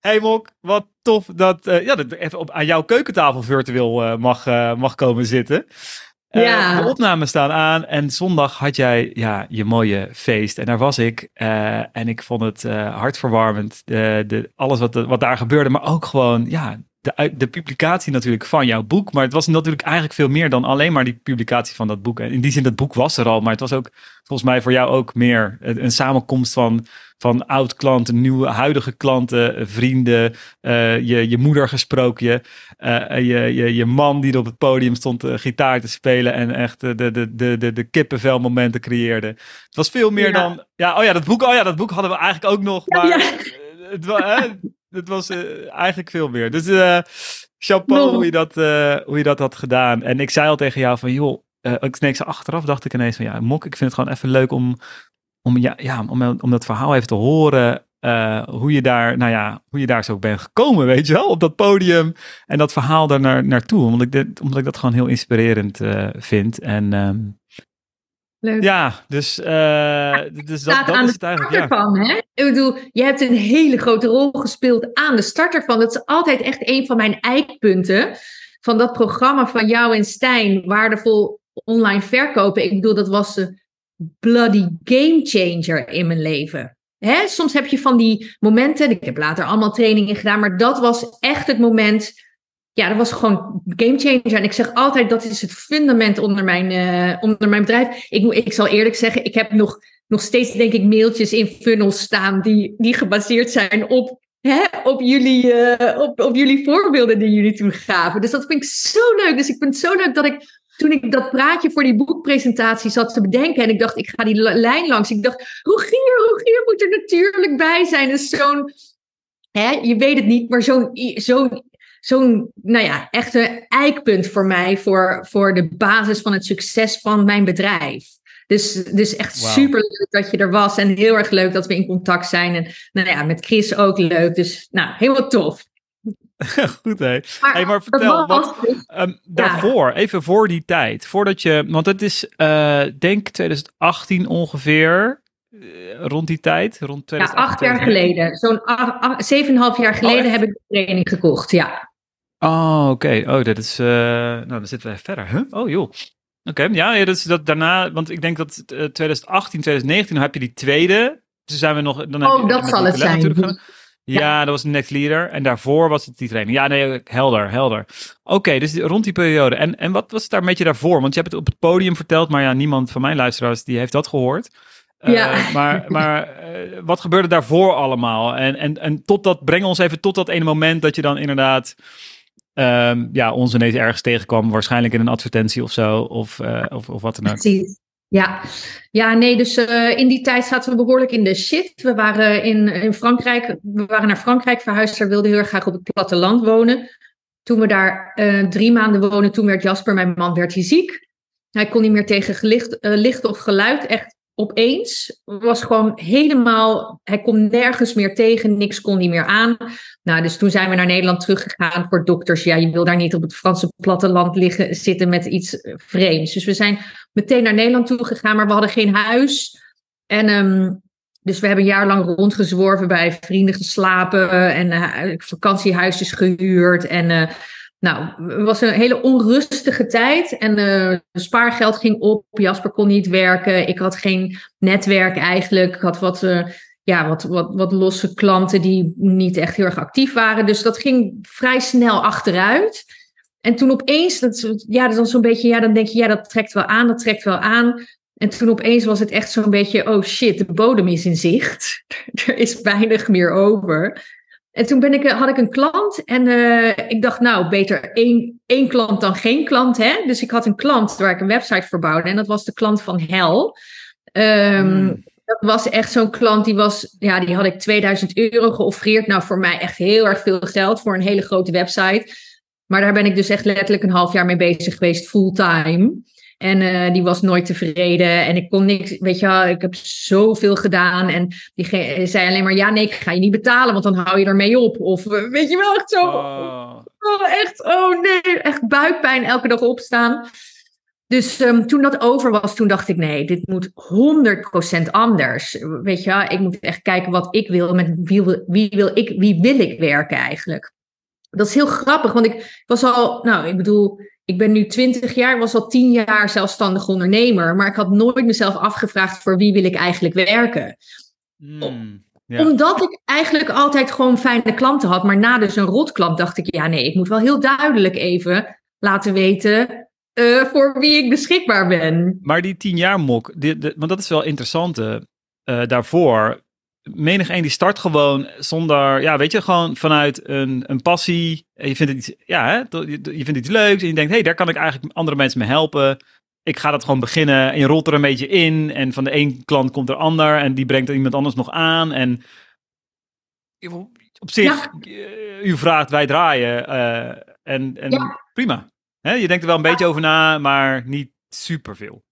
Hey Mok, wat tof dat, uh, ja, dat even op, aan jouw keukentafel virtueel uh, mag, uh, mag komen zitten. Ja. de opnames staan aan en zondag had jij ja, je mooie feest. En daar was ik. en ik vond het hartverwarmend. De, de, alles wat, wat daar gebeurde, maar ook gewoon ja, de, de publicatie natuurlijk van jouw boek. Maar het was natuurlijk eigenlijk veel meer dan alleen maar die publicatie van dat boek. En in die zin, dat boek was er al. Maar het was ook volgens mij voor jou ook meer een samenkomst van, van oud-klanten, nieuwe, huidige klanten, vrienden. Uh, je, je moeder gesproken je, uh, je, je. Je man die op het podium stond uh, gitaar te spelen en echt de, de, de, de, de kippenvelmomenten creëerde. Het was veel meer ja. dan... Ja, oh ja, dat boek, oh ja, dat boek hadden we eigenlijk ook nog. Maar ja, het, het was uh, eigenlijk veel meer. Dus uh, chapeau no. hoe, je dat, uh, hoe je dat had gedaan. En ik zei al tegen jou van, joh, ik nee, achteraf dacht ik ineens van, ja, Mok, ik vind het gewoon even leuk om, om, ja, ja, om, om dat verhaal even te horen. hoe, je daar, nou ja, hoe je daar zo bent gekomen, weet je wel, op dat podium. En dat verhaal daar naar, naartoe. Omdat ik, dit, omdat ik dat gewoon heel inspirerend vind. En um, Leuk. Ja, dus, uh, dus dat, dat is het eigenlijk. Ja. Van, hè? Ik bedoel, je hebt een hele grote rol gespeeld aan de starter van. Dat is altijd echt een van mijn eikpunten van dat programma van jou en Stijn, waardevol online verkopen. Ik bedoel, dat was een bloody game changer in mijn leven. Hè? Soms heb je van die momenten, ik heb later allemaal trainingen gedaan, maar dat was echt het moment ja, dat was gewoon game changer. En ik zeg altijd, dat is het fundament onder mijn, uh, onder mijn bedrijf. Ik, ik zal eerlijk zeggen, ik heb nog, nog steeds, denk ik, mailtjes in funnels staan die, die gebaseerd zijn op, hè, op, jullie, uh, op, op jullie voorbeelden die jullie toen gaven. Dus dat vind ik zo leuk. Dus ik vind het zo leuk dat ik, toen ik dat praatje voor die boekpresentatie zat te bedenken en ik dacht, ik ga die lijn langs. Ik dacht, Rogier, Rogier moet er natuurlijk bij zijn. Dus zo'n, hè, je weet het niet, maar zo'n zo'n zo'n, nou ja, echte eikpunt voor mij voor, voor de basis van het succes van mijn bedrijf. Dus, dus echt wow. super leuk dat je er was en heel erg leuk dat we in contact zijn. En nou ja, met Chris ook leuk. Dus nou, helemaal tof. Goed hé. Maar, hey, maar vertel, wat, um, daarvoor, ja. even voor die tijd, voordat je, want het is uh, denk 2018 ongeveer, uh, rond die tijd, rond 2018. Ja, acht jaar geleden. Zo'n zeven en half jaar geleden oh, heb ik de training gekocht, ja. Oh, oké. Okay. Oh, dat is. Uh, nou, dan zitten we verder. Huh? Oh, joh. Oké, okay. ja, ja, dat is dat daarna. Want ik denk dat uh, 2018, 2019, dan heb je die tweede. Dus zijn we nog. Dan oh, heb je, dat zal het zijn. Ja, ja, dat was een next leader. En daarvoor was het die training. Ja, nee, helder, helder. Oké, okay, dus rond die periode. En, en wat was het daar met je daarvoor? Want je hebt het op het podium verteld, maar ja, niemand van mijn luisteraars die heeft dat gehoord. Uh, ja. Maar, maar uh, wat gebeurde daarvoor allemaal? En, en, en tot dat, breng ons even tot dat ene moment dat je dan inderdaad um, ja, ons ineens ergens tegenkwam. Waarschijnlijk in een advertentie of zo. Of, uh, of, of wat dan ook. Precies. Ja. ja, nee, dus uh, in die tijd zaten we behoorlijk in de shit. We waren in, in Frankrijk, we waren naar Frankrijk verhuisd. Daar wilde heel erg graag op het platteland wonen. Toen we daar uh, drie maanden wonen, toen werd Jasper, mijn man, werd hij ziek. Hij kon niet meer tegen gelicht, licht of geluid. Echt opeens was gewoon helemaal, hij kon nergens meer tegen, niks kon hij meer aan. Nou, dus toen zijn we naar Nederland teruggegaan voor dokters. Ja, je wil daar niet op het Franse platteland liggen, zitten met iets vreemds. Dus we zijn meteen naar Nederland toe gegaan, maar we hadden geen huis. En um, dus we hebben een jaar lang rondgezworven bij vrienden geslapen en uh, vakantiehuisjes gehuurd en... Uh, nou, het was een hele onrustige tijd en uh, spaargeld ging op. Jasper kon niet werken. Ik had geen netwerk eigenlijk. Ik had wat, uh, ja, wat, wat, wat losse klanten die niet echt heel erg actief waren. Dus dat ging vrij snel achteruit. En toen opeens, dat, ja, dan zo'n beetje, ja, dan denk je, ja, dat trekt wel aan, dat trekt wel aan. En toen opeens was het echt zo'n beetje, oh shit, de bodem is in zicht. er is weinig meer over. En toen ben ik, had ik een klant en uh, ik dacht, nou, beter één, één klant dan geen klant. Hè? Dus ik had een klant waar ik een website voor bouwde en dat was de klant van Hel. Um, mm. Dat was echt zo'n klant, die, was, ja, die had ik 2000 euro geoffreerd. Nou, voor mij echt heel erg veel geld voor een hele grote website. Maar daar ben ik dus echt letterlijk een half jaar mee bezig geweest, fulltime. En uh, die was nooit tevreden. En ik kon niks, weet je ik heb zoveel gedaan. En die zei alleen maar, ja, nee, ik ga je niet betalen, want dan hou je ermee op. Of weet je wel, echt zo. Oh. oh. echt, oh nee, echt buikpijn elke dag opstaan. dus ehm, toen dat over was, toen dacht ik, nee, dit moet 100% anders. Weet je, ik moet echt kijken wat ik wil, met wie wil, wie wil, ik, wie wil ik werken eigenlijk. Dat is heel grappig, want ik was al, nou, ik bedoel, ik ben nu 20 jaar, was al 10 jaar zelfstandig ondernemer, maar ik had nooit mezelf afgevraagd voor wie wil ik eigenlijk werken. Hmm, Omdat ik eigenlijk altijd gewoon fijne klanten had, maar na dus een rotklant dacht ik, ja nee, ik moet wel heel duidelijk even laten weten uh, voor wie ik beschikbaar ben. Maar die 10 jaar mok, want dat is wel interessant uh, daarvoor. Menig een die start gewoon zonder, ja, weet je, gewoon vanuit een, een passie. Je vindt het iets, ja, hè, je, je vindt iets leuks en je denkt, hé, hey, daar kan ik eigenlijk andere mensen mee helpen ik ga dat gewoon beginnen en je rolt er een beetje in en van de een klant komt er ander en die brengt er iemand anders nog aan en op zich, eh, u vraagt, wij draaien uh, en, en prima. Hè? Je denkt er wel een beetje over na, maar niet superveel.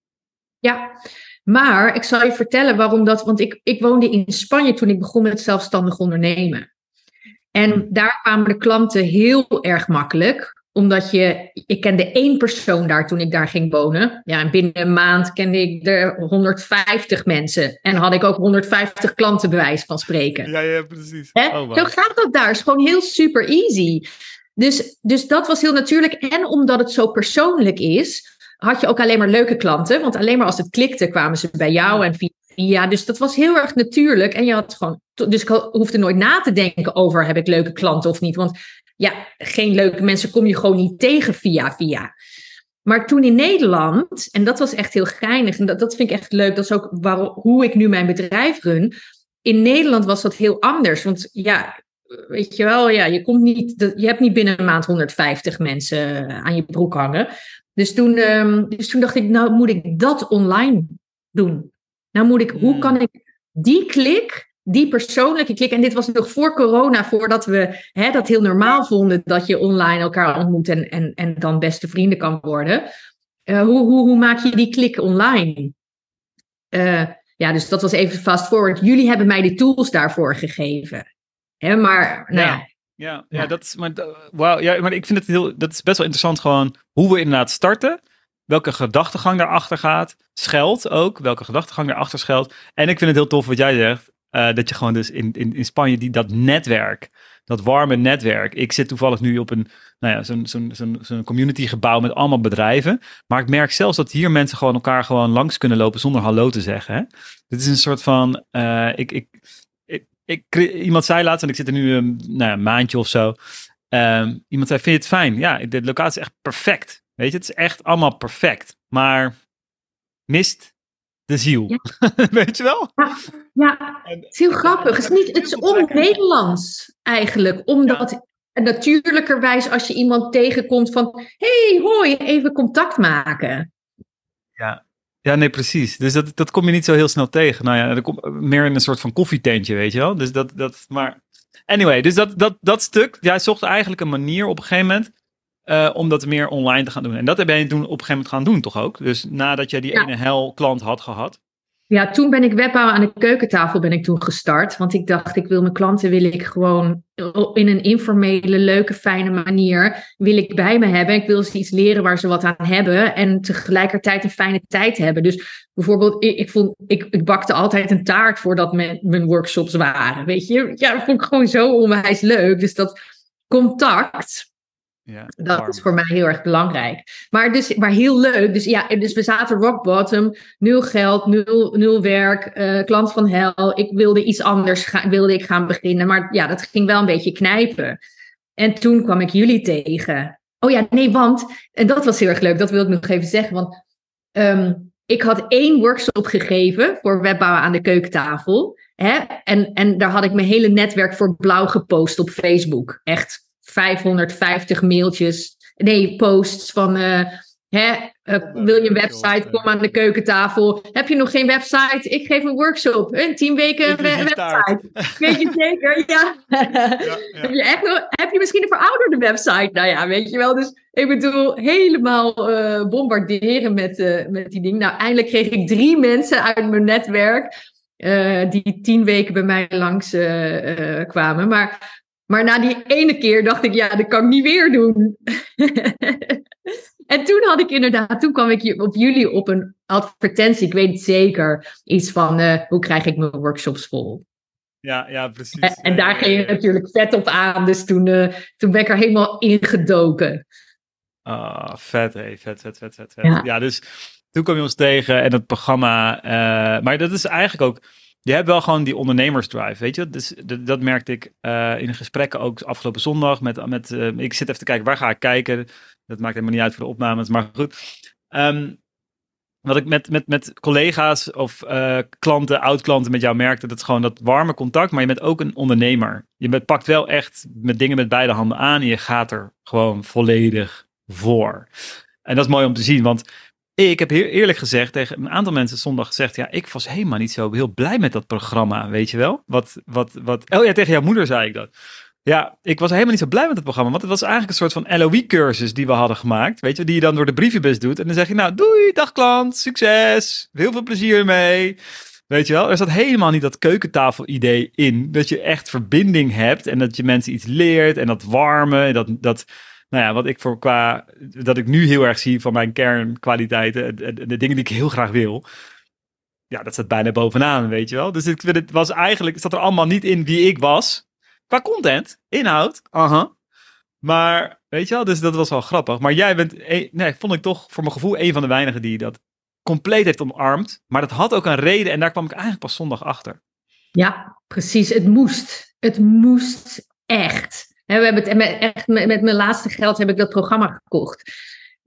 Ja, maar ik zal je vertellen waarom dat, want ik, ik woonde in Spanje toen ik begon met zelfstandig ondernemen. En hmm. daar kwamen de klanten heel erg makkelijk omdat je, ik kende één persoon daar toen ik daar ging wonen. Ja, en binnen een maand kende ik er 150 mensen. En had ik ook 150 klanten bewijs van spreken. Ja, ja, precies. Oh, Zo gaat dat daar. Het is gewoon heel super easy. Dus, dus dat was heel natuurlijk. En omdat het zo persoonlijk is, had je ook alleen maar leuke klanten. Want alleen maar als het klikte, kwamen ze bij jou en via. Ja, dus dat was heel erg natuurlijk. En je had gewoon. Dus ik hoefde nooit na te denken over: heb ik leuke klanten of niet? Want ja, geen leuke mensen kom je gewoon niet tegen via via. Maar toen in Nederland, en dat was echt heel geinig, en dat, dat vind ik echt leuk, dat is ook waarom, hoe ik nu mijn bedrijf run. In Nederland was dat heel anders. Want ja, weet je wel, ja, je, komt niet, je hebt niet binnen een maand 150 mensen aan je broek hangen. Dus toen, um, dus toen dacht ik, nou moet ik dat online doen. Nou moet ik, hoe hmm. kan ik die klik die persoonlijke klik, en dit was nog voor corona, voordat we hè, dat heel normaal vonden dat je online elkaar ontmoet en, en, en dan beste vrienden kan worden. Uh, hoe, hoe, hoe maak je die klik online? Uh, ja, dus dat was even fast forward. Jullie hebben mij de tools daarvoor gegeven. Hè, maar, nou ja. Ja, ja, dat is, maar, wow, ja, maar ik vind het heel, dat is best wel interessant gewoon hoe we inderdaad starten. Welke gedachtegang daarachter gaat. Schuilt ook, welke gedachtegang daarachter schuilt. En ik vind het heel tof wat jij zegt. Uh, dat je gewoon dus in, in, in Spanje die, dat netwerk, dat warme netwerk. Ik zit toevallig nu op een, nou ja, zo'n zo'n zo'n zo'n community gebouw met allemaal bedrijven. Maar ik merk zelfs dat hier mensen gewoon elkaar gewoon langs kunnen lopen zonder hallo te zeggen. Hè? Dit is een soort van, uh, ik, ik, ik, iemand zei laatst, en ik zit er nu een, nou ja, een maandje of zo. Um, iemand zei, vind je het fijn? Ja, de locatie is echt perfect. Weet je, het is echt allemaal perfect. Maar mist de ziel. Weet je wel? Ja, ja. het is heel grappig. Het is, niet, het is on-Nederlands eigenlijk. Omdat ja. natuurlijkerwijs als je iemand tegenkomt van... hey, hoi, even contact maken. Ja, ja, nee, precies. Dus dat, dat kom je niet zo heel snel tegen. Nou ja, dat komt meer in een soort van koffietentje, weet je wel. Dus dat, dat maar... Anyway, dus dat, dat, dat stuk, jij zocht eigenlijk een manier op een gegeven moment uh, om dat meer online te gaan doen. En dat heb jij toen op een gegeven moment gaan doen, toch ook? Dus nadat jij die ene hel klant had gehad. Ja, toen ben ik webbouwen aan de keukentafel ben ik toen gestart. Want ik dacht, ik wil mijn klanten wil ik gewoon in een informele, leuke, fijne manier wil ik bij me hebben. Ik wil ze iets leren waar ze wat aan hebben. En tegelijkertijd een fijne tijd hebben. Dus bijvoorbeeld, ik, ik, vond, ik, ik bakte altijd een taart voordat mijn, mijn workshops waren. Weet je, ja, dat vond ik gewoon zo onwijs leuk. Dus dat contact ja, dat is voor mij heel erg belangrijk. Maar, dus, maar heel leuk. Dus ja, dus we zaten rock bottom. Nul geld, nul, nul werk. Uh, klant van hel. Ik wilde iets anders gaan, wilde ik gaan beginnen. Maar ja, dat ging wel een beetje knijpen. En toen kwam ik jullie tegen. Oh ja, nee, want. En dat was heel erg leuk. Dat wil ik nog even zeggen. Want um, ik had één workshop gegeven voor webbouwen aan de keukentafel. Hè? En, en daar had ik mijn hele netwerk voor blauw gepost op Facebook. Echt 550 mailtjes, nee, posts van. Uh, hè, uh, wil je een website? Kom aan de keukentafel. Heb je nog geen website? Ik geef een workshop. In tien weken een website. Weet je zeker? Ja. ja, Heb, je echt nog, heb je misschien een verouderde website? Nou ja, weet je wel. Dus ik bedoel, helemaal uh, bombarderen met, met die dingen. Nou, eindelijk kreeg ik drie mensen uit mijn netwerk. die tien weken bij mij langs kwamen. Maar maar na die ene keer dacht ik, ja, dat kan ik niet weer doen. En toen had ik inderdaad, toen kwam ik op jullie op een advertentie. Ik weet het zeker. Iets van uh, hoe krijg ik mijn workshops vol? Ja, ja, precies. En, en daar ging je natuurlijk vet op aan. Dus toen, uh, toen ben ik er helemaal ingedoken. Ah, vet. Vet, vet, vet, vet. vet. Ja. ja. dus toen kwam je ons tegen en het programma. Uh, maar dat is eigenlijk ook. Je hebt wel gewoon die ondernemersdrive, weet je. Dus dat, dat merkte ik uh, in gesprekken ook afgelopen zondag. Met, met, uh, ik zit even te kijken, waar ga ik kijken? Dat maakt helemaal niet uit voor de opnames, maar goed. Um, wat ik met, met, met collega's of uh, klanten, oud-klanten met jou merkte, dat is gewoon dat warme contact, maar je bent ook een ondernemer. Je bent, pakt wel echt met dingen met beide handen aan en je gaat er gewoon volledig voor. En dat is mooi om te zien, want ik heb heel eerlijk gezegd tegen een aantal mensen zondag gezegd, ja, ik was helemaal niet zo heel blij met dat programma, weet je wel? Wat, wat, wat, oh ja, tegen jouw moeder zei ik dat. Ja, ik was helemaal niet zo blij met het programma. Want het was eigenlijk een soort van LOE-cursus die we hadden gemaakt. Weet je, die je dan door de brievenbus doet. En dan zeg je, nou, doei, dag klant, succes, heel veel plezier mee. Weet je wel, er zat helemaal niet dat keukentafel-idee in. Dat je echt verbinding hebt en dat je mensen iets leert en dat warme. En dat, dat, nou ja, wat ik voor qua, dat ik nu heel erg zie van mijn kernkwaliteiten, de, de, dingen die ik heel graag wil. Ja, dat staat bijna bovenaan, weet je wel. Dus ik, het was eigenlijk, zat er allemaal niet in wie ik was. Qua content, inhoud, aha. Maar weet je wel, dus dat was wel grappig. Maar jij bent, nee, vond ik toch voor mijn gevoel een van de weinigen die dat compleet heeft omarmd. Maar dat had ook een reden en daar kwam ik eigenlijk pas zondag achter. Ja, precies. Het moest. Het moest echt. We hebben het echt met, met mijn laatste geld heb ik dat programma gekocht.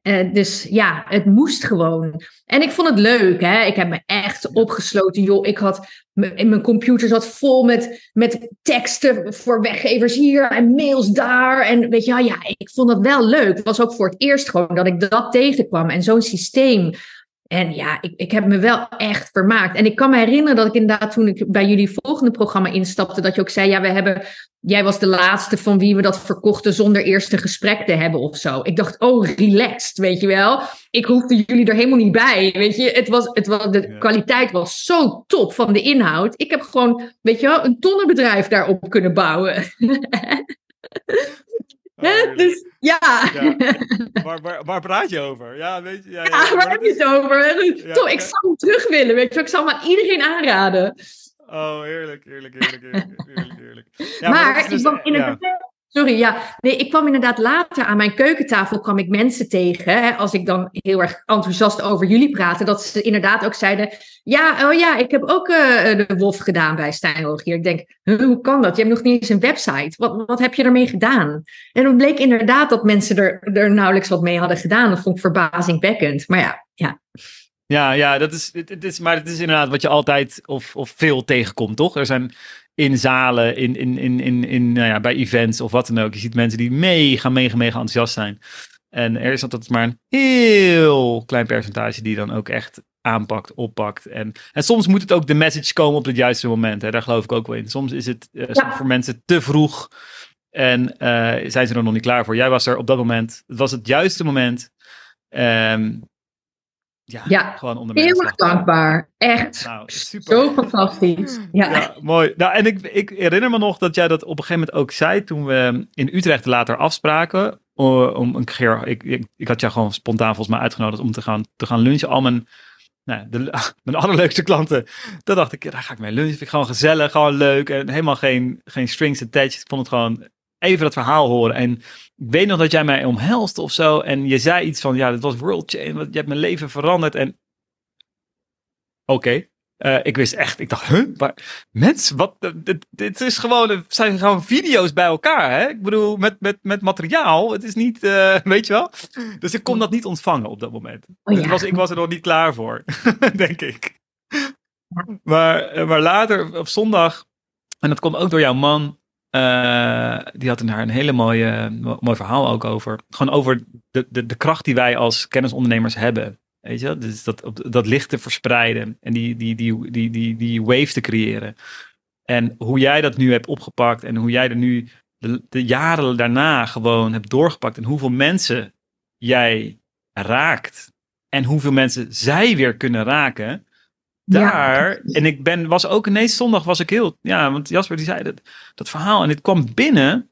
Uh, dus ja, het moest gewoon. En ik vond het leuk. Hè? Ik heb me echt opgesloten. Joh, ik had in mijn computer zat vol met, met teksten voor weggevers hier en mails daar. En weet je, ja, ja, ik vond dat wel leuk. Het was ook voor het eerst gewoon dat ik dat tegenkwam. En zo'n systeem en ja, ik, ik heb me wel echt vermaakt. En ik kan me herinneren dat ik inderdaad toen ik bij jullie volgende programma instapte, dat je ook zei, ja, we hebben, jij was de laatste van wie we dat verkochten zonder eerst een gesprek te hebben of zo. Ik dacht, oh, relaxed, weet je wel. Ik hoefde jullie er helemaal niet bij, weet je. Het was, het was, de kwaliteit was zo top van de inhoud. Ik heb gewoon, weet je wel, een tonnenbedrijf daarop kunnen bouwen. Oh, dus ja. ja. Waar, waar, waar, praat je over? Ja, weet je, ja, ja, ja waar heb je het over? Toch, ik zou hem terug willen, weet je. Ik zou hem aan iedereen aanraden. Oh, heerlijk, heerlijk, heerlijk, heerlijk, heerlijk. heerlijk. Ja, maar, maar dus, ik in het Sorry, ja. Nee, ik kwam inderdaad later aan mijn keukentafel, kwam ik mensen tegen. Hè, als ik dan heel erg enthousiast over jullie praatte, dat ze inderdaad ook zeiden: Ja, oh ja, ik heb ook uh, de Wolf gedaan bij Stijn Hogier. Ik denk, hoe kan dat? Je hebt nog niet eens een website. Wat, wat heb je ermee gedaan? En dan bleek inderdaad dat mensen er, er nauwelijks wat mee hadden gedaan. Dat vond ik verbazingwekkend. Maar ja, ja. Ja, ja, dat is, het is, maar het is inderdaad wat je altijd of, of veel tegenkomt, toch? Er zijn in zalen, in, in, in, in, in, nou ja, bij events of wat dan ook. Je ziet mensen die mega, mega, mega enthousiast zijn. En er is altijd maar een heel klein percentage die dan ook echt aanpakt, oppakt. En, en soms moet het ook de message komen op het juiste moment. Hè? Daar geloof ik ook wel in. Soms is het uh, voor mensen te vroeg en uh, zijn ze er nog niet klaar voor. Jij was er op dat moment. Het was het juiste moment. Um, ja, ja, gewoon onder heel erg dankbaar. Echt. Nou, super. Zo fantastisch. Ja. ja. mooi. Nou, en ik, ik herinner me nog dat jij dat op een gegeven moment ook zei toen we in Utrecht later afspraken. Om een keer, ik, ik, ik had jou gewoon spontaan volgens mij uitgenodigd om te gaan, te gaan lunchen. Al mijn, nou, de, mijn allerleukste klanten. Daar dacht ik, daar ga ik mee lunchen. Vind ik gewoon gezellig, gewoon leuk. En helemaal geen, geen strings attached. Ik vond het gewoon even dat verhaal horen. En ik weet nog dat jij mij omhelst of zo. En je zei iets van, ja, dat was world change. Je hebt mijn leven veranderd. En oké. Eh, ik wist echt, ik dacht, huh? Maar, mensen, wat, dit, dit is gewoon, het zijn gewoon video's bij elkaar, hè? Ik bedoel, met, met, met materiaal, het is niet, uh, weet je wel? Dus ik kon dat niet ontvangen op dat moment. Oh, dus was, ik was er nog niet klaar voor, denk ik. Maar, eh, maar later, op zondag, en dat komt ook door jouw man, uh, die had daar een hele mooie, mooi verhaal ook over. Gewoon over de, de, de kracht die wij als kennisondernemers hebben. Weet je, dus dat, dat licht te verspreiden en die, die, die, die, die, die wave te creëren. En hoe jij dat nu hebt opgepakt en hoe jij er nu de jaren daarna gewoon hebt doorgepakt en hoeveel mensen jij raakt en hoeveel mensen zij weer kunnen raken daar, en ik ben, was ook ineens zondag was ik heel, ja, want Jasper die zei dat, dat verhaal en het kwam binnen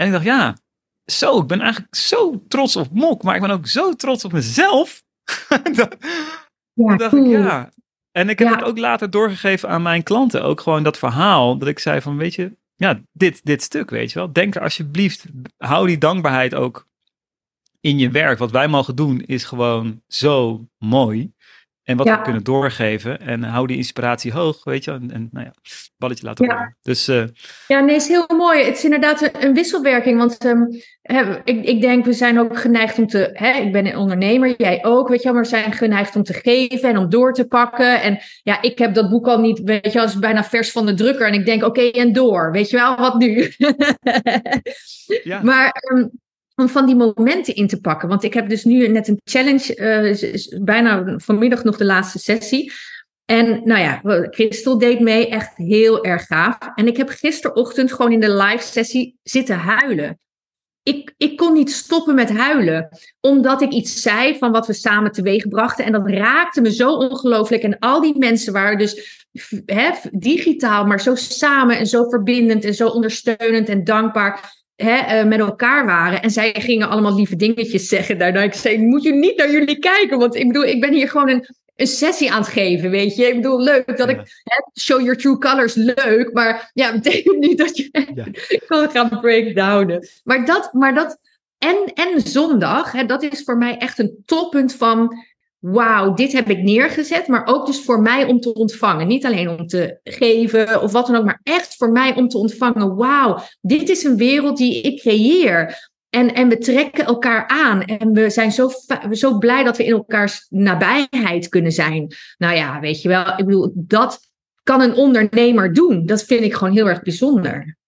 en ik dacht, ja, zo, ik ben eigenlijk zo trots op Mok, maar ik ben ook zo trots op mezelf. dat, ja, dacht ik, ja. En ik heb het ook later doorgegeven aan mijn klanten. Ook gewoon dat verhaal. Dat ik zei van, weet je, ja, dit, dit stuk, weet je wel. Denk er alsjeblieft, hou die dankbaarheid ook in je werk. Wat wij mogen doen is gewoon zo mooi. En wat we kunnen doorgeven. En hou die inspiratie hoog, weet je. En, en nou ja, balletje laten rollen. Dus, uh, ja, nee, is heel mooi. Het is inderdaad een, wisselwerking. Want um, ik, ik denk, we zijn ook geneigd om te... Hè, ik ben een ondernemer, jij ook, weet je Maar we zijn geneigd om te geven en om door te pakken. En ja, ik heb dat boek al niet, weet je als bijna vers van de drukker. En ik denk, oké, en door. Weet je wel, wat nu? ja. Maar... Um, om van die momenten in te pakken. Want ik heb dus nu net een challenge, uh, bijna vanmiddag nog de laatste sessie. En nou ja, Christel deed mee, echt heel erg gaaf. En ik heb gisterochtend gewoon in de live sessie zitten huilen. Ik, ik kon niet stoppen met huilen, omdat ik iets zei van wat we samen teweeg brachten. En dat raakte me zo ongelooflijk. En al die mensen waren dus hè, digitaal, maar zo samen en zo verbindend en zo ondersteunend en dankbaar hè, eh, met elkaar waren. En zij gingen allemaal lieve dingetjes zeggen daarna. Ik zei, moet je niet naar jullie kijken. Want ik bedoel, ik ben hier gewoon een, een sessie aan het geven, weet je. Ik bedoel, leuk dat ik... Hè, show your true colors, leuk. Maar ja, betekent niet dat je ja. kan gaan breakdownen. Maar dat... Maar dat en, en zondag, hè, dat is voor mij echt een toppunt van wauw, dit heb ik neergezet, maar ook dus voor mij om te ontvangen. Niet alleen om te geven of wat dan ook, maar echt voor mij om te ontvangen. Wauw, dit is een wereld die ik creëer. En, en we trekken elkaar aan en we zijn zo, zo blij dat we in elkaars nabijheid kunnen zijn. Nou ja, weet je wel, ik bedoel, dat kan een ondernemer doen. Dat vind ik gewoon heel erg bijzonder.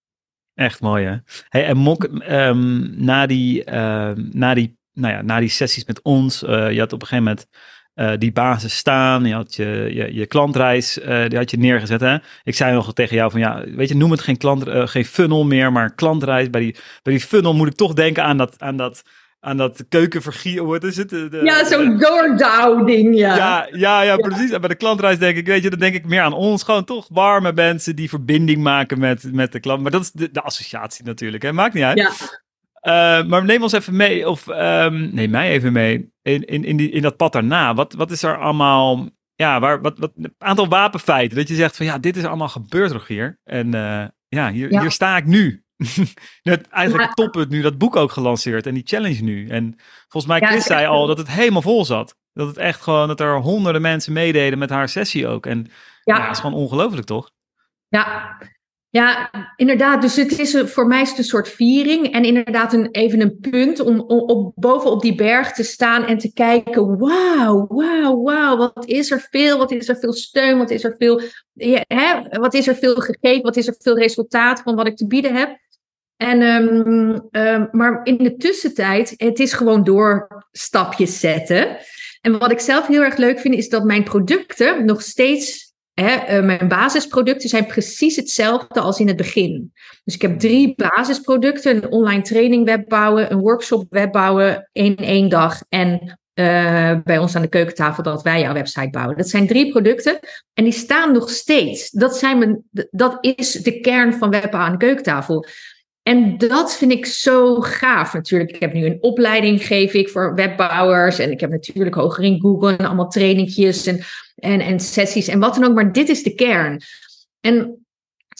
Echt mooi hè. Hey, en Mok, um, na, die, uh, na die nou ja, na die sessies met ons, uh, je had op een gegeven moment uh, die basis staan. Je had je, je, je klantreis, uh, die had je neergezet. Hè? Ik zei nog tegen jou van ja, weet je, noem het geen, klant, geen funnel meer, maar klantreis. Bij die, bij die funnel moet ik toch denken aan dat, aan dat, aan dat keukenvergier. Wat is het? De, ja, zo'n doordown ding, ja. ja. Ja, ja, precies. En bij de klantreis denk ik, weet je, dan denk ik meer aan ons. Gewoon toch warme mensen die verbinding maken met, met de klant. Maar dat is de, de associatie natuurlijk, hè? Maakt niet uit. Ja. Uh, maar neem ons even mee, of um, neem mij even mee, in, in, in, die, in dat pad daarna. Wat, wat is er allemaal, ja, waar, wat, wat, een aantal wapenfeiten. Dat je zegt van ja, dit is allemaal gebeurd, Rogier. En uh, ja, hier, ja. hier sta ik nu. Net eigenlijk ja. toppunt nu, dat boek ook gelanceerd en die challenge nu. En volgens mij, Chris ja, zei al dat het helemaal vol zat. Dat het echt gewoon, dat er honderden mensen meededen met haar sessie ook. En ja, ja dat is gewoon ongelooflijk, toch? Ja, ja, inderdaad. Dus het is voor mij een soort viering. En inderdaad een, even een punt om, om op, bovenop die berg te staan en te kijken. Wauw, wauw, wauw. Wat is er veel? Wat is er veel steun? Wat is er veel, hè, wat is er veel gegeven? Wat is er veel resultaat van wat ik te bieden heb? En, um, um, maar in de tussentijd, het is gewoon door stapjes zetten. En wat ik zelf heel erg leuk vind, is dat mijn producten nog steeds Uh, mijn basisproducten zijn precies hetzelfde als in het begin. Dus ik heb drie basisproducten: een online training webbouwen, een workshop webbouwen in één dag en uh, bij ons aan de keukentafel dat wij jouw website bouwen. Dat zijn drie producten en die staan nog steeds. Dat, zijn mijn, dat is de kern van webbouwen aan de keukentafel. En dat vind ik zo gaaf natuurlijk. Ik heb nu een opleiding, geef ik voor webbouwers. En ik heb natuurlijk hoger in Google en allemaal trainingjes en, en, en sessies en wat dan ook. Maar dit is de kern. En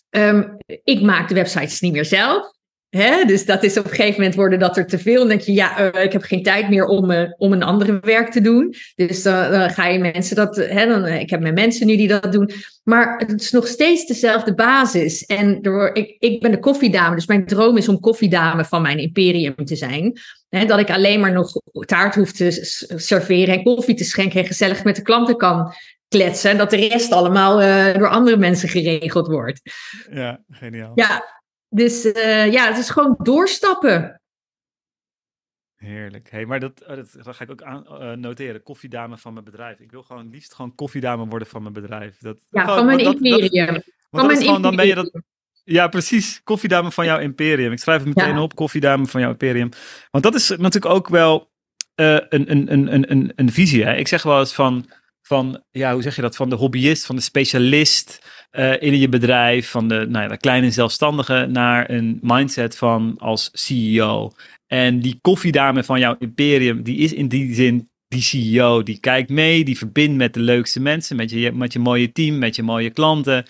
um, ik maak de websites niet meer zelf. Hè? Dus dat is op een gegeven moment worden dat er te veel. Dan denk je, ja, uh, ik heb geen tijd meer om, uh, om een andere werk te doen. Dus uh, dan ga je mensen dat, hè, dan, ik heb mijn mensen nu die dat doen. Maar het is nog steeds dezelfde basis. En door, ik, ik ben de koffiedame, dus mijn droom is om koffiedame van mijn imperium te zijn. Hè, dat ik alleen maar nog taart hoef te serveren en koffie te schenken en gezellig met de klanten kan kletsen. En dat de rest allemaal door andere mensen geregeld wordt. Ja, geniaal. Ja, dus uh, ja, het is gewoon doorstappen. Heerlijk. Hey, maar dat, oh, dat, dat, ga ik ook aan, uh, noteren. Koffiedame van mijn bedrijf. Ik wil gewoon liefst gewoon koffiedame worden van mijn bedrijf. Dat, ja, gewoon, van mijn dat, imperium. Dat, van mijn gewoon, dan ben je dat. Ja, precies. Koffiedame van jouw imperium. Ik schrijf het meteen ja. op. Koffiedame van jouw imperium. Want dat is natuurlijk ook wel uh, een, een, een, een, een visie. Hè? Ik zeg wel eens van, van, ja, hoe zeg je dat? Van de hobbyist, van de specialist uh, in je bedrijf, van de, nou ja, de kleine zelfstandige, naar een mindset van als CEO. En die koffiedame van jouw imperium, die is in die zin die CEO. Die kijkt mee, die verbindt met de leukste mensen, met je, met je mooie team, met je mooie klanten.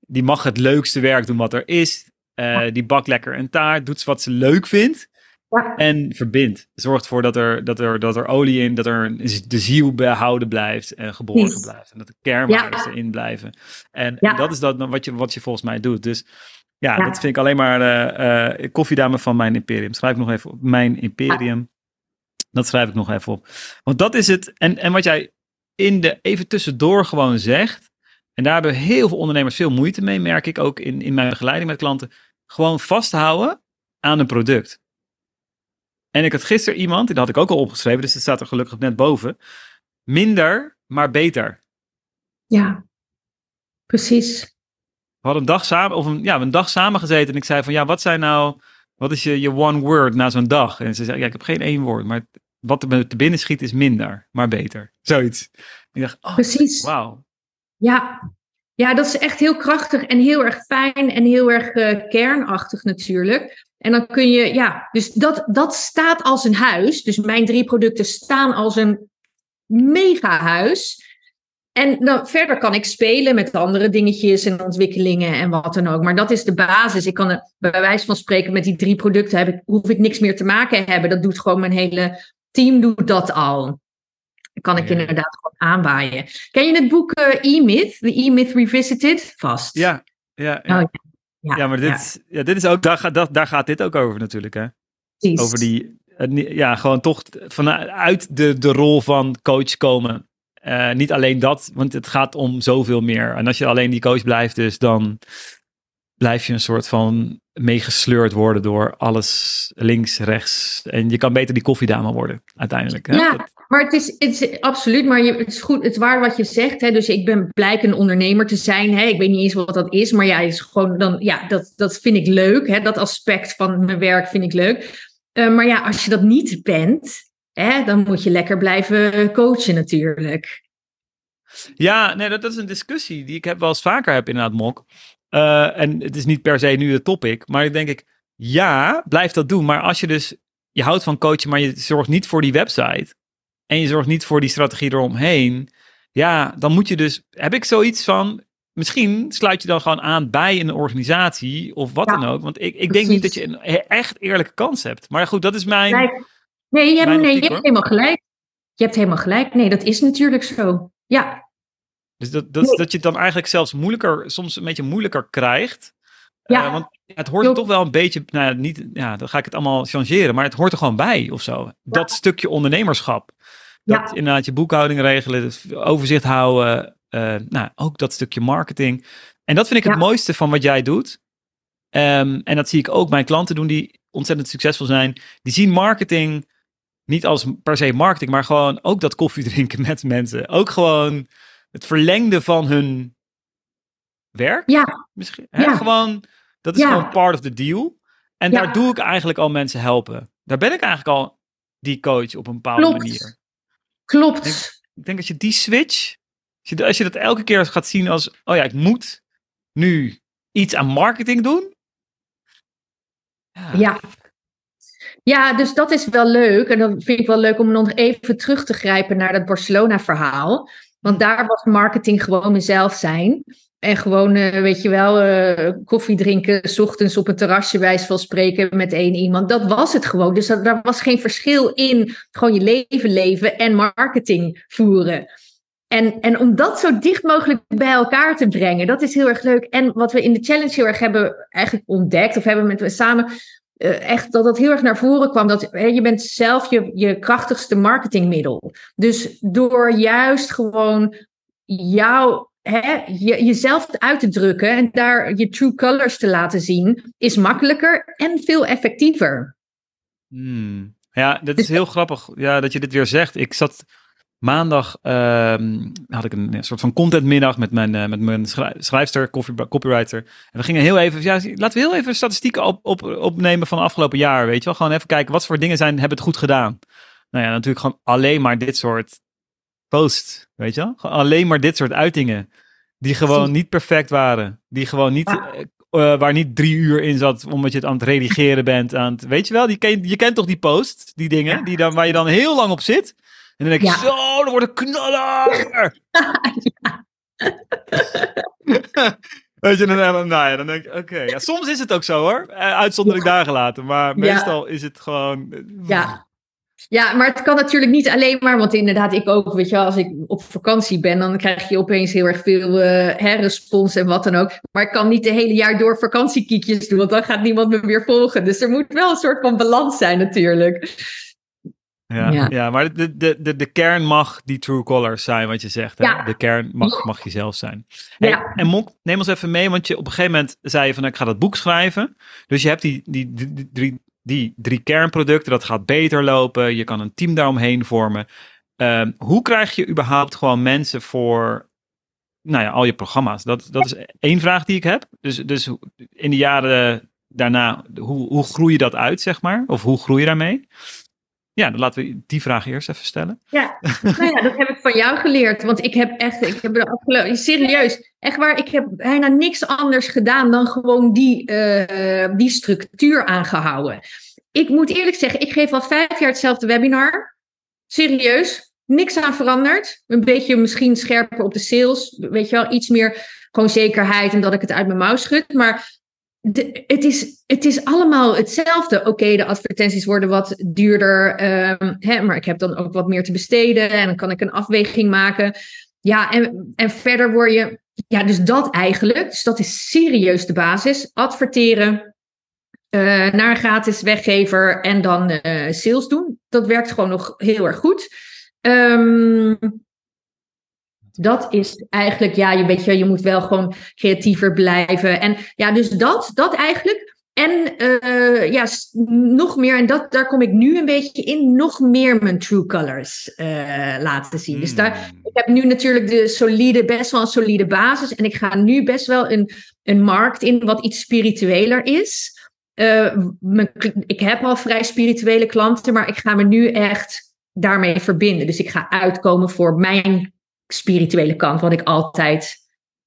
Die mag het leukste werk doen wat er is. Uh, die bakt lekker een taart, doet wat ze leuk vindt. Ja. En verbindt. Zorgt ervoor dat er, dat, er, dat er olie in, dat er de ziel behouden blijft en geborgen blijft. En dat de kernwaarden ja. erin blijven. En, ja. en, dat is dat wat je, wat je volgens mij doet. Dus ja, dat vind ik alleen maar uh, uh, koffiedame van mijn imperium. Schrijf ik nog even op. Mijn imperium. Dat schrijf ik nog even op. Want dat is het. En, en wat jij in de even tussendoor gewoon zegt. En daar hebben heel veel ondernemers veel moeite mee, merk ik ook in, in mijn begeleiding met klanten. Gewoon vasthouden aan een product. En ik had gisteren iemand, die had ik ook al opgeschreven, dus het staat er gelukkig net boven. Minder, maar beter. Ja, precies. We hadden een dag samen, of een, ja, een dag samen gezeten en ik zei van ja, wat zijn nou, wat is je, je one word na zo'n dag? En ze zei ja, ik heb geen één woord, maar wat er te binnen schiet is minder, maar beter. Zoiets. Ik dacht, oh, precies. Wauw. Ja. ja, dat is echt heel krachtig en heel erg fijn en heel erg uh, kernachtig natuurlijk. En dan kun je, ja, dus dat, dat staat als een huis. Dus mijn drie producten staan als een mega huis. En dan verder kan ik spelen met andere dingetjes en ontwikkelingen en wat dan ook. Maar dat is de basis. Ik kan er bij wijze van spreken met die drie producten heb ik, hoef ik niks meer te maken hebben. Dat doet gewoon mijn hele team doet dat al. Dan kan ik inderdaad gewoon aanwaaien. Ken je het boek uh, E-Myth? The E-Myth Revisited? Vast. Ja, ja, ja. Oh, ja. Ja, maar dit, ja. dit is ook, daar, gaat, daar gaat dit ook over natuurlijk, hè? Precies. Over die, ja, gewoon toch vanuit de, de rol van coach komen. Uh, niet alleen dat, want het gaat om zoveel meer. En als je alleen die coach blijft, dus dan blijf je een soort van meegesleurd worden door alles links, rechts. En je kan beter die koffiedame worden, uiteindelijk. Hè? Ja, maar het is, het is absoluut, maar je, het is goed, het is waar wat je zegt. Hè? Dus ik ben blijk een ondernemer te zijn. Hè? Ik weet niet eens wat dat is, maar ja, is gewoon dan, ja dat, dat vind ik leuk. Hè? Dat aspect van mijn werk vind ik leuk. Uh, maar ja, als je dat niet bent, hè, dan moet je lekker blijven coachen natuurlijk. Ja, nee, dat, dat, is een discussie die ik heb wel eens vaker heb inderdaad, Mok. Uh, en het is niet per se nu de topic, maar denk ik, ja, blijf dat doen. Maar als je dus, je houdt van coachen, maar je zorgt niet voor die website en je zorgt niet voor die strategie eromheen, ja, dan moet je dus, heb ik zoiets van, misschien sluit je dan gewoon aan bij een organisatie of wat dan ook. Want ik, ik denk niet dat je een echt eerlijke kans hebt. Maar goed, dat is mijn. Nee, je hebt, nee, je hebt helemaal gelijk. Je hebt helemaal gelijk. Nee, dat is natuurlijk zo. Ja, dus dat, dat, dat je het dan eigenlijk zelfs moeilijker, soms een beetje moeilijker krijgt. Ja. Uh, want het hoort er toch wel een beetje, nou ja, niet, ja, dan ga ik het allemaal changeren, maar het hoort er gewoon bij of zo. Dat stukje ondernemerschap. Dat ja. inderdaad je boekhouding regelen, overzicht houden, uh, nou, ook dat stukje marketing. En dat vind ik het mooiste van wat jij doet. Um, en dat zie ik ook mijn klanten doen die ontzettend succesvol zijn. Die zien marketing niet als per se marketing, maar gewoon ook dat koffie drinken met mensen. Ook gewoon het verlengde van hun werk. Ja. Misschien. Hè? Gewoon, dat is gewoon part of the deal. En daar doe ik eigenlijk al mensen helpen. Daar ben ik eigenlijk al die coach op een bepaalde Klopt. manier. Klopt. Ik denk, ik denk, als je die switch, als je, als je dat elke keer gaat zien als, oh ja, ik moet nu iets aan marketing doen. Ja. ja. Ja, dus dat is wel leuk. En dan vind ik wel leuk om nog even terug te grijpen naar dat Barcelona-verhaal. Want daar was marketing gewoon mezelf zijn. En gewoon, uh, weet je wel, uh, koffie drinken, s ochtends op een terrasje, wijs van spreken met één iemand. Dat was het gewoon. Dus dat, daar was geen verschil in gewoon je leven leven en marketing voeren. En, en om dat zo dicht mogelijk bij elkaar te brengen, dat is heel erg leuk. En wat we in de challenge heel erg hebben eigenlijk ontdekt, of hebben met samen uh, echt dat dat heel erg naar voren kwam. Dat hè, je bent zelf je, je krachtigste marketingmiddel. Dus door juist gewoon jou, hè, je, jezelf uit te drukken en daar je true colors te laten zien, is makkelijker en veel effectiever. Hmm. Ja, dat is dus heel grappig ja, dat je dit weer zegt. Ik zat maandag uh, had ik een, soort van contentmiddag met mijn, uh, met mijn schrijfster, copywriter. En we gingen heel even, ja, laten we heel even statistieken op, op, opnemen van afgelopen jaar, weet je wel. Gewoon even kijken, wat voor dingen zijn, hebben het goed gedaan. Nou ja, natuurlijk gewoon alleen maar dit soort posts, weet je wel. Gewoon alleen maar dit soort uitingen. Die gewoon niet perfect waren. Die gewoon niet, uh, waar niet drie uur in zat, omdat je het aan het redigeren bent. Aan het, weet je wel, die ken, je kent toch die post, die dingen, die dan, waar je dan heel lang op zit. En dan denk je, zo, dan wordt het knaller! Weet je, dan, nou ja, dan denk ik, oké. Ja, soms is het ook zo hoor. Uitzondering ja. daar gelaten. Maar meestal is het gewoon. Ja. Ja, maar het kan natuurlijk niet alleen maar, want inderdaad, ik ook, weet je wel, als ik op vakantie ben, dan krijg je opeens heel erg veel uh, respons en wat dan ook. Maar ik kan niet de hele jaar door vakantiekiekjes doen, want dan gaat niemand me weer volgen. Dus er moet wel een soort van balans zijn natuurlijk. Ja, ja. ja maar de, de, de, de kern mag die true colors zijn, wat je zegt. Hè? Ja. De kern mag, mag jezelf zijn. Hey, ja. En Monk, neem ons even mee, want je op een gegeven moment zei je van ik ga dat boek schrijven. Dus je hebt die, die, die, die drie die drie kernproducten, dat gaat beter lopen. Je kan een team daaromheen vormen. Ehm, hoe krijg je überhaupt gewoon mensen voor nou ja, al je programma's? Dat, dat is één vraag die ik heb. Dus, dus in de jaren daarna, hoe, hoe groei je dat uit, zeg maar? Of hoe groei je daarmee? Ja, dan laten we die vraag eerst even stellen. Ja, nou ja, dat heb ik van jou geleerd. Want ik heb echt, ik heb de afgelopen, serieus, echt waar, ik heb bijna niks anders gedaan dan gewoon die, uh, die structuur aangehouden. Ik moet eerlijk zeggen, ik geef al vijf jaar hetzelfde webinar. Serieus, niks aan veranderd. Een beetje misschien scherper op de sales, weet je wel, iets meer gewoon zekerheid en dat ik het uit mijn mouw schud. Maar het, is, het is allemaal hetzelfde. Oké, de advertenties worden wat duurder, ehm, hè, maar ik heb dan ook wat meer te besteden en dan kan ik een afweging maken. Ja, en, en verder word je, ja, dus dat eigenlijk, dus dat is serieus de basis. Adverteren uh, naar een gratis weggever en dan uh, sales doen. Dat werkt gewoon nog heel erg goed. Um, dat is eigenlijk, ja, je weet je, je moet wel gewoon creatiever blijven. En ja, dus dat, dat eigenlijk. En uh, ja, nog meer, en dat, daar kom ik nu een beetje in, nog meer mijn true colors uh, laten zien. Dus daar, hmm. ik heb nu natuurlijk de solide, best wel een solide basis. En ik ga nu best wel een, een markt in wat iets spiritueler is. Uh, mijn, ik heb al vrij spirituele klanten, maar ik ga me nu echt daarmee verbinden. Dus ik ga uitkomen voor mijn spirituele kant, wat ik altijd,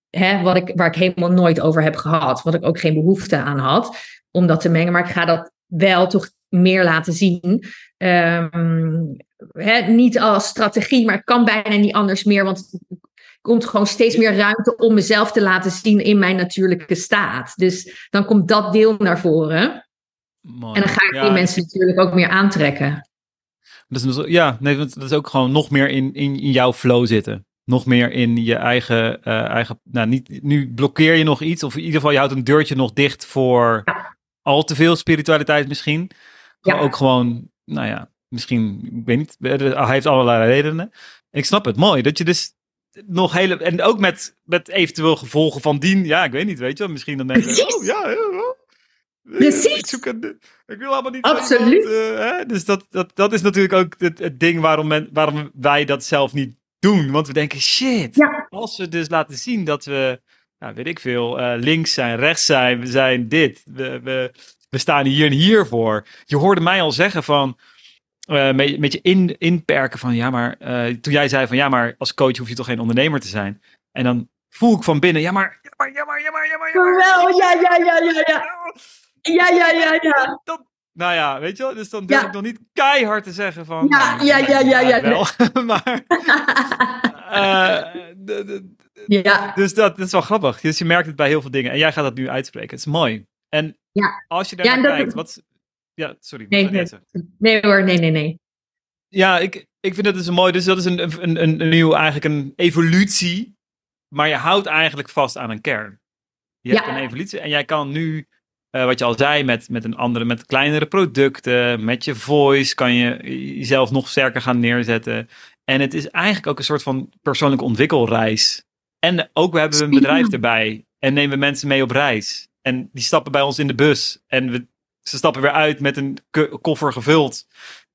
hè, wat ik, waar ik helemaal nooit over heb gehad, wat ik ook geen behoefte aan had om dat te mengen, maar ik ga dat wel toch meer laten zien. Um, hè, niet als strategie, maar het kan bijna niet anders meer, want er komt gewoon steeds meer ruimte om mezelf te laten zien in mijn natuurlijke staat. Dus dan komt dat deel naar voren. Mooi. En dan ga ik die mensen natuurlijk ook meer aantrekken. Dus, ja, nee, dat is ook gewoon nog meer in, in, in jouw flow zitten nog meer in je eigen, uh, eigen nou niet, nu blokkeer je nog iets of in ieder geval je houdt een deurtje nog dicht voor al te veel spiritualiteit misschien. Ja. Ook gewoon, nou ja, misschien, ik weet niet, hij heeft allerlei redenen. Ik snap het, mooi, dat je dus nog hele, en ook met, met eventueel gevolgen van dien, ja, ik weet niet, weet je wel, misschien dan mensen, oh ja, ja, Precies. Ik, zoek een, ik wil allemaal niet. Absoluut. uh, hè? Dus dat, dat, dat is natuurlijk ook het, het ding waarom, men, waarom wij dat zelf niet doen. Want we denken, shit, ja. als we dus laten zien dat we, nou, weet ik veel, uh, links zijn, rechts zijn, we zijn dit, we, we, we staan hier en hier voor. Je hoorde mij al zeggen van, uh, met, met je in, inperken van, ja maar, uh, toen jij zei van, ja maar als coach hoef je toch geen ondernemer te zijn. En dan voel ik van binnen, ja maar, ja maar, ja maar, ja maar, ja maar. Ja, maar, Wel, ja, ja, ja, ja, ja. Ja, ja, ja, ja. Dat, nou ja, weet je wel, dus dan durf ik nog niet keihard te zeggen van... Ja, ja, ja, ja, ja. Wel, maar... uh, ja. Dus dat, dat, is wel grappig. Dus je merkt het bij heel veel dingen. En jij gaat dat nu uitspreken. Het is mooi. En ja. als je daar ja, kijkt, wat... Ja, sorry. Nee, nee. nee hoor, nee, nee, nee. Ja, ik, ik vind dat dus mooi. Dus dat is een, een, een, een nieuw, eigenlijk een evolutie. Maar je houdt eigenlijk vast aan een kern. Je hebt een evolutie en jij kan nu uh, wat je al zei, met, met een andere, met kleinere producten, met je voice kan je jezelf nog sterker gaan neerzetten. En het is eigenlijk ook een soort van persoonlijke ontwikkelreis. En ook we hebben een bedrijf erbij en nemen mensen mee op reis. En die stappen bij ons in de bus. En we, ze stappen weer uit met een koffer gevuld.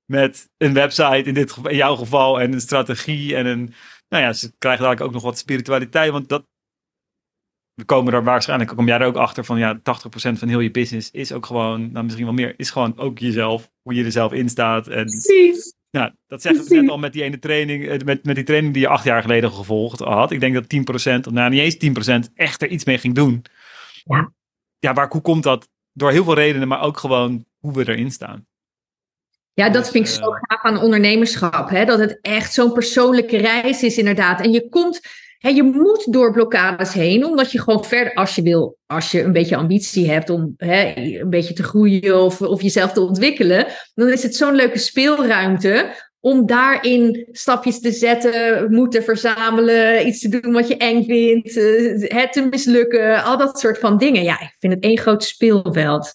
Met een website in, dit, in jouw geval en een strategie en een... Nou ja, ze krijgen dadelijk ook nog wat spiritualiteit. Want dat, we komen er waarschijnlijk, kom jij er ook achter van ja, 80% van heel je business is ook gewoon, nou misschien wel meer, is gewoon ook jezelf, hoe je er zelf in staat. En, Precies. Nou, dat zeggen we net al met die ene training, eh, met, met die training die je acht jaar geleden gevolgd had. Ik denk dat 10%, of nou niet eens 10%, echt er iets mee ging doen. Ja. Ja, waar, hoe komt dat? Door heel veel redenen, maar ook gewoon hoe we erin staan. Ja, dat vind ik zo gaaf aan ondernemerschap. Hè? Dat het echt zo'n persoonlijke reis is, inderdaad. En je komt, hè, je moet door blokkades heen, omdat je gewoon verder, als je wil, als je een beetje ambitie hebt om een beetje te groeien of, of jezelf te ontwikkelen, dan is het zo'n leuke speelruimte om daarin stapjes te zetten, moeten verzamelen, iets te doen wat je eng vindt, het te mislukken, al dat soort van dingen. Ja, ik vind het één groot speelveld.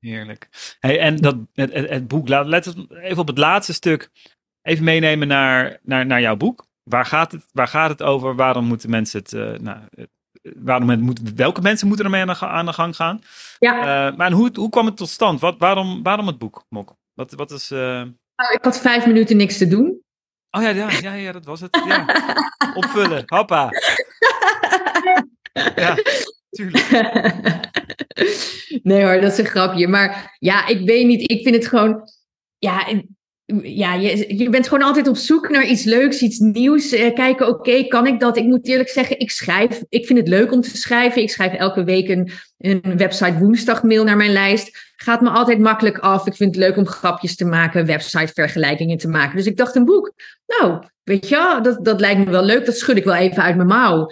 Heerlijk. En dat, het, het, boek, let even op het laatste stuk even meenemen naar, naar, naar jouw boek. Waar gaat, het, waar gaat het over? Waarom moeten mensen het, uh, nou, waarom moet, welke mensen moeten ermee aan de, aan de gang gaan? Ja. Uh, maar hoe, hoe kwam het tot stand? Wat, waarom, waarom het boek, Mok? Wat, wat is... Uh... Nou, ik had vijf minuten niks te doen. Oh ja, ja, ja, ja dat was het. Ja. Opvullen, hoppa. ja, tuurlijk. nee hoor, dat is een grapje. Maar ja, ik weet niet. Ik vind het gewoon. Ja, ja je, je bent gewoon altijd op zoek naar iets leuks, iets nieuws. Eh, kijken, oké, kan ik dat? Ik moet eerlijk zeggen, ik schrijf. Ik vind het leuk om te schrijven. Ik schrijf elke week een, een website woensdagmail naar mijn lijst. Gaat me altijd makkelijk af. Ik vind het leuk om grapjes te maken, website vergelijkingen te maken. Dus ik dacht, een boek. Nou, weet je, dat, dat lijkt me wel leuk. Dat schud ik wel even uit mijn mouw.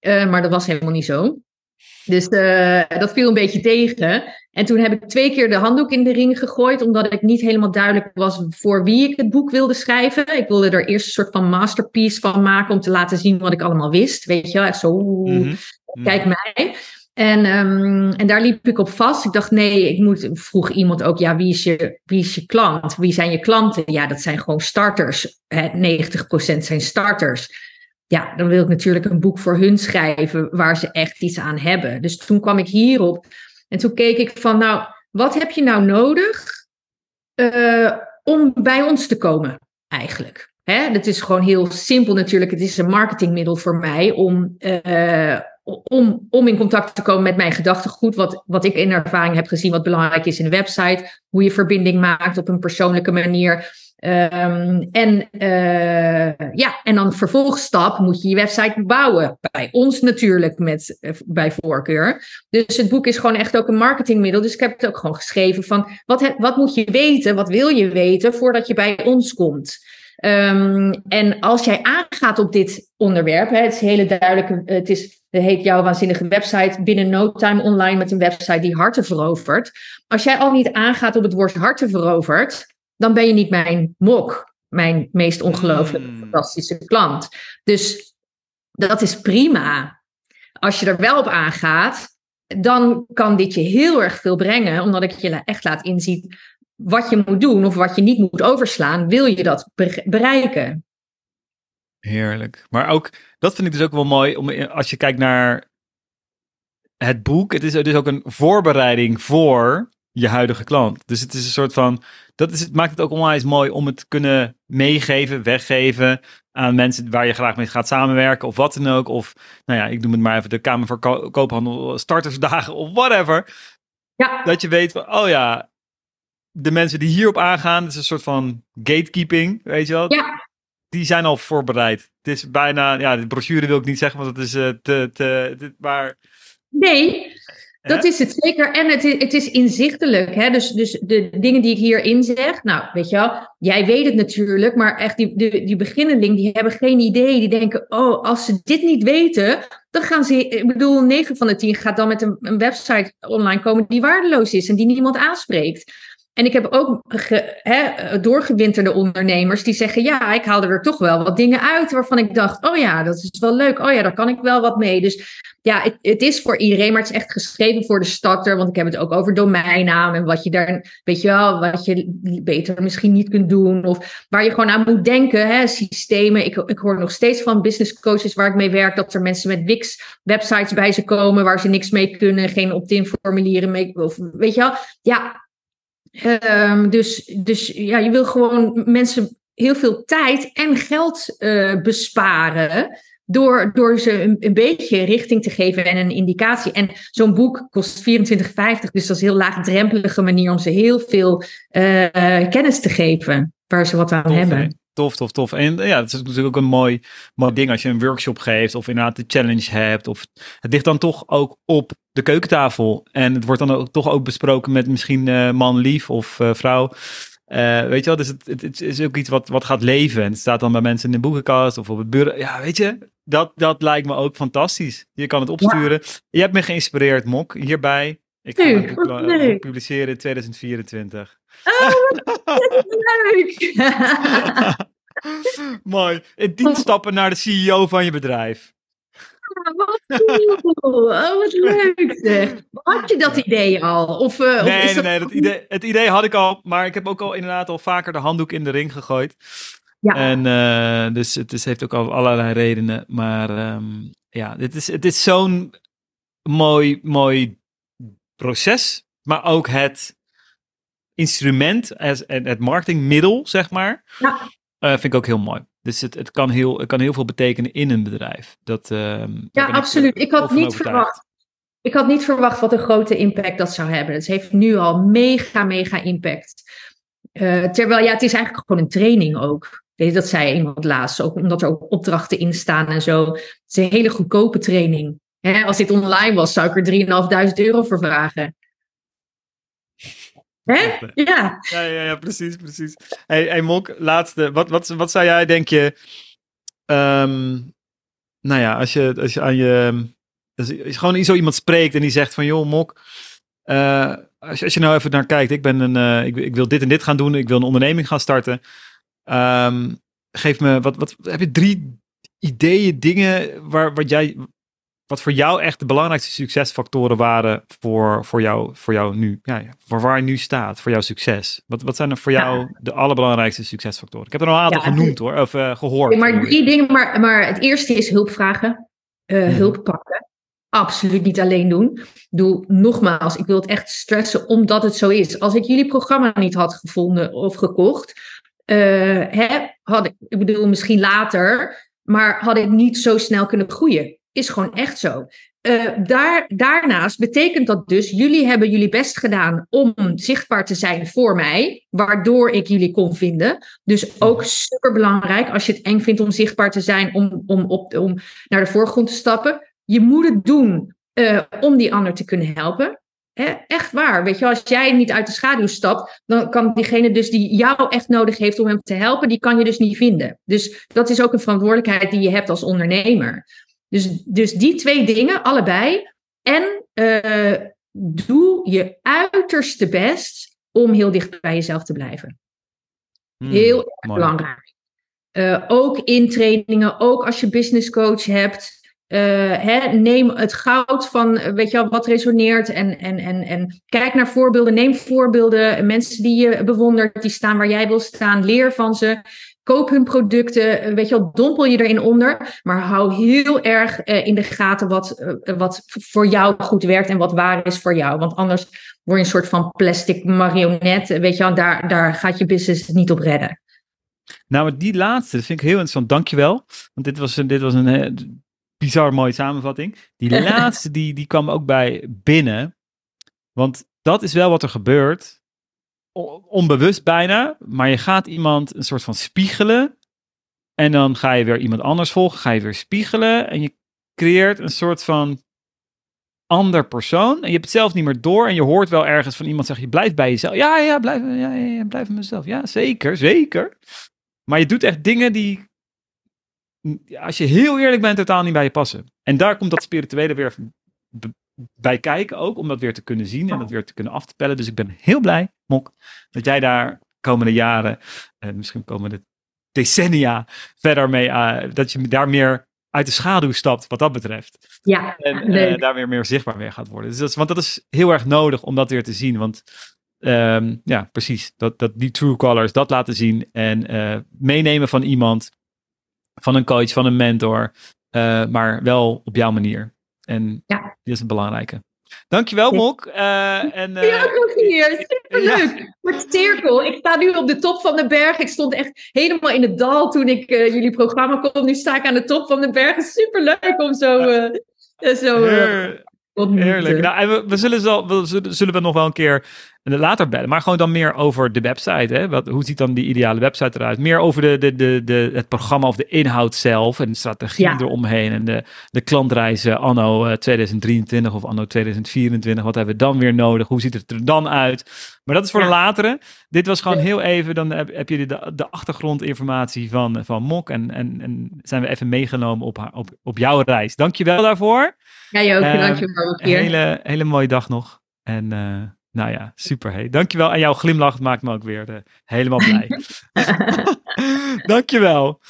Uh, maar dat was helemaal niet zo. Dus uh, dat viel een beetje tegen. En toen heb ik twee keer de handdoek in de ring gegooid, omdat ik niet helemaal duidelijk was voor wie ik het boek wilde schrijven. Ik wilde er eerst een soort van masterpiece van maken om te laten zien wat ik allemaal wist. Weet je wel, echt zo, mm kijk mij. En, um, en daar liep ik op vast. Ik dacht, nee, ik moet. Vroeg iemand ook, ja, wie is je, wie is je klant? Wie zijn je klanten? Ja, dat zijn gewoon starters. Hè, 90% zijn starters ja, dan wil ik natuurlijk een boek voor hun schrijven waar ze echt iets aan hebben. Dus toen kwam ik hierop en toen keek ik van, nou, wat heb je nou nodig uh, om bij ons te komen eigenlijk? Hè, dat is gewoon heel simpel natuurlijk. Het is een marketingmiddel voor mij om, uh, om, om in contact te komen met mijn gedachtegoed. Wat, wat ik in ervaring heb gezien, wat belangrijk is in een website. Hoe je verbinding maakt op een persoonlijke manier. Um, en, uh, ja, en dan vervolgstap moet je je website bouwen. Bij ons natuurlijk met, uh, bij voorkeur. Dus het boek is gewoon echt ook een marketingmiddel. Dus ik heb het ook gewoon geschreven van wat, wat moet je weten, wat wil je weten voordat je bij ons komt. Um, en als jij aangaat op dit onderwerp, hè, het is hele duidelijk, het, is, heet jouw waanzinnige website binnen no time online met een website die harten verovert. Als jij al niet aangaat op het woord harten verovert, dan ben je niet mijn mok, mijn meest ongelooflijk mm. fantastische klant. Dus dat is prima. Als je er wel op aangaat, dan kan dit je heel erg veel brengen, omdat ik je echt laat inzien wat je moet doen of wat je niet moet overslaan, wil je dat bereiken. Heerlijk. Maar ook, dat vind ik dus ook wel mooi, om, als je kijkt naar het boek, het is dus ook een voorbereiding voor je huidige klant. Dus het is een soort van, dat is, het maakt het ook onwijs mooi om het te kunnen meegeven, weggeven aan mensen waar je graag mee gaat samenwerken of wat dan ook. Of, nou ja, ik noem het maar even de Kamer voor Koophandel, startersdagen of whatever. Ja. Dat je weet van, oh ja, de mensen die hierop aangaan, het is een soort van gatekeeping, weet je wel. Ja. Die zijn al voorbereid. Het is bijna, ja, de brochure wil ik niet zeggen, want het is uh, te, te, te, maar... Nee, dat is het zeker. En het is, het is inzichtelijk. Hè? Dus, dus de dingen die ik hierin zeg, nou, weet je wel, jij weet het natuurlijk, maar echt die, die, die beginneling, die hebben geen idee. Die denken, oh, als ze dit niet weten, dan gaan ze, ik bedoel, 9 van de 10 gaat dan met een, een website online komen die waardeloos is en die niemand aanspreekt. En ik heb ook doorgewinterde ondernemers die zeggen: Ja, ik haalde er toch wel wat dingen uit waarvan ik dacht: Oh ja, dat is wel leuk. Oh ja, daar kan ik wel wat mee. Dus ja, het, het, is voor iedereen, maar het is echt geschreven voor de starter. Want ik heb het ook over domeinnaam en wat je daar, weet je wel, wat je beter misschien niet kunt doen. Of waar je gewoon aan moet denken, hè, systemen. Ik, ik hoor nog steeds van business coaches waar ik mee werk, dat er mensen met Wix-websites bij ze komen waar ze niks mee kunnen, geen opt-in formulieren mee. Of weet je wel, ja, Um, dus, dus ja, je wil gewoon mensen heel veel tijd en geld uh, besparen. Door, door ze een, een, beetje richting te geven en een indicatie. En zo'n boek kost 24,50. Dus dat is een heel laagdrempelige manier om ze heel veel uh, kennis te geven. waar ze wat aan Tof, hebben. Tof, tof, tof. En ja, het is natuurlijk ook een mooi, mooi ding als je een workshop geeft of inderdaad de challenge hebt. Of het ligt dan toch ook op de keukentafel. En het wordt dan ook, toch ook besproken met misschien eh, man lief of eh, vrouw. Eh, weet je wel, dus het, het, het is ook iets wat, wat gaat leven. En het staat dan bij mensen in de boekenkast of op het bureau. Ja, weet je, dat, dat lijkt me ook fantastisch. Je kan het opsturen. Je hebt me geïnspireerd, Mok, hierbij. Ik ga het wat publiceren in 2024. Leuk! Mooi. In tien stappen naar de CEO van je bedrijf. wat cool! Oh, wat leuk zeg. Had je dat idee al? Of, of Nee, is nee, nee. Dat idee, het idee had ik al, maar ik heb ook al inderdaad al vaker de handdoek in de ring gegooid. Ja. En eh, dus het is, heeft ook al allerlei redenen. Maar ehm, ja, dit is, het is zo'n mooi, mooi proces. Maar ook het instrument en het marketingmiddel, zeg maar. Ja. Eh, vind ik ook heel mooi. Dus het, het, kan heel, het kan heel veel betekenen in een bedrijf. Dat, ehm, Ja, ik absoluut. Ik had niet overtuigd. verwacht. Ik had niet verwacht wat een grote impact dat zou hebben. Het heeft nu al mega, mega impact. Eh, terwijl, ja, het is eigenlijk gewoon een training ook. Dat zei iemand laatst, ook omdat er ook opdrachten in staan en zo. Het is een hele goedkope training. Hè, als dit online was, zou ik er 3.500 euro voor vragen. Hè? Ja. Ja, ja, ja, precies, precies. Hey, hey Mok, laatste. Wat, wat, wat zou jij, denk je... ehm, nou ja, als je, als je aan je... Als je gewoon zo iemand spreekt en die zegt van... joh, Mok, eh, als, je, als je nou even naar kijkt... ik, ben een, eh, ik, ik wil dit en dit gaan doen. Ik wil een onderneming gaan starten. Ehm, geef me... Wat, wat, heb je drie ideeën, dingen... Waar, wat, jij, wat voor jou echt de belangrijkste succesfactoren waren... voor, voor, jou, voor jou nu? Ja, voor waar je nu staat, voor jouw succes. Wat, wat zijn er voor Ja. jou de allerbelangrijkste succesfactoren? Ik heb er al een aantal Ja, genoemd hoor, of eh, gehoord. maar drie dingen. Maar, maar het eerste is hulp vragen. eh, Mhm. Hulp pakken. Absoluut niet alleen doen. Doe nogmaals, ik wil het echt stressen omdat het zo is. Als ik jullie programma niet had gevonden of gekocht, hè, had ik, ik bedoel misschien later, maar had ik niet zo snel kunnen groeien. Is gewoon echt zo. Eh, daar, daarnaast betekent dat dus, jullie hebben jullie best gedaan om zichtbaar te zijn voor mij, waardoor ik jullie kon vinden. Dus ook super belangrijk als je het eng vindt om zichtbaar te zijn, om, om, op, om naar de voorgrond te stappen. Je moet het doen eh, om die ander te kunnen helpen. Echt waar. Weet je, als jij niet uit de schaduw stapt, dan kan diegene dus die jou echt nodig heeft om hem te helpen, die kan je dus niet vinden. Dus dat is ook een verantwoordelijkheid die je hebt als ondernemer. Dus, dus die twee dingen, allebei. En eh, doe je uiterste best om heel dicht bij jezelf te blijven. Hmm, Heel erg mooi. belangrijk. Eh, ook in trainingen, ook als je business coach hebt. eh, hè, neem het goud van, weet je wel, wat resoneert. En, en, en, en kijk naar voorbeelden. Neem voorbeelden. Mensen die je bewondert, die staan waar jij wil staan. Leer van ze. Koop hun producten. eh, Weet je wel, dompel je erin onder. Maar hou heel erg eh, in de gaten wat, eh, wat voor jou goed werkt en wat waar is voor jou. Want anders word je een soort van plastic marionet. Weet je wel, daar, daar gaat je business niet op redden. Nou, die laatste, dat vind ik heel interessant. Dankjewel. Want dit was een, dit was een bizar mooie samenvatting. Die laatste, die, die kwam ook bij binnen. Want dat is wel wat er gebeurt. Onbewust bijna. Maar je gaat iemand een soort van spiegelen. En dan ga je weer iemand anders volgen. Ga je weer spiegelen. En je creëert een soort van ander persoon. En je hebt het zelf niet meer door. En je hoort wel ergens van iemand zeggen, je blijft bij jezelf. Ja, ja, blijf, ja, ja, blijf mezelf. Ja, zeker, zeker. Maar je doet echt dingen die, als je heel eerlijk bent, totaal niet bij je passen. En daar komt dat spirituele weer bij kijken ook, om dat weer te kunnen zien en dat weer te kunnen af te pellen. Dus ik ben heel blij, Mok, dat jij daar komende jaren, en misschien komende decennia verder mee, eh, dat je daar meer uit de schaduw stapt wat dat betreft. Ja, En eh, daar weer meer zichtbaar mee gaat worden. Dus dat is, want dat is heel erg nodig om dat weer te zien. Want ehm, ja, precies. Dat, dat die true colors, dat laten zien. En eh, meenemen van iemand, van een coach, van een mentor. eh, maar wel op jouw manier. En Ja. die is het belangrijke. Dankjewel. Mok. Eh, en, eh, Ja, ook hier. Superleuk. Maar cirkel. Ik sta nu op de top van de berg. Ik stond echt helemaal in het dal toen ik eh, jullie programma kon. Nu sta ik aan de top van de berg. Superleuk om zo... zo Heerlijk. Nou, we, we, zullen zo, we zullen we nog wel een keer later bellen. Maar gewoon dan meer over de website. Hè? Wat, hoe ziet dan die ideale website eruit? Meer over de, de, de, de, het programma of de inhoud zelf. En de strategie eromheen. En de, de klantreizen anno 2023 eh, of anno 2024. Wat hebben we dan weer nodig? Hoe ziet het er dan uit? Maar dat is voor de latere. Dit was gewoon heel even. Dan heb, heb je de, de achtergrondinformatie van, van Mok. En, en, en zijn we even meegenomen op, op, op jouw reis. Dank je wel daarvoor. Ja, ook. Uh, Dank je wel. Een hele, hele mooie dag nog. En... Uh, nou ja, super. Hey. Dankjewel. En jouw glimlach maakt me ook weer uh, helemaal blij. Dankjewel.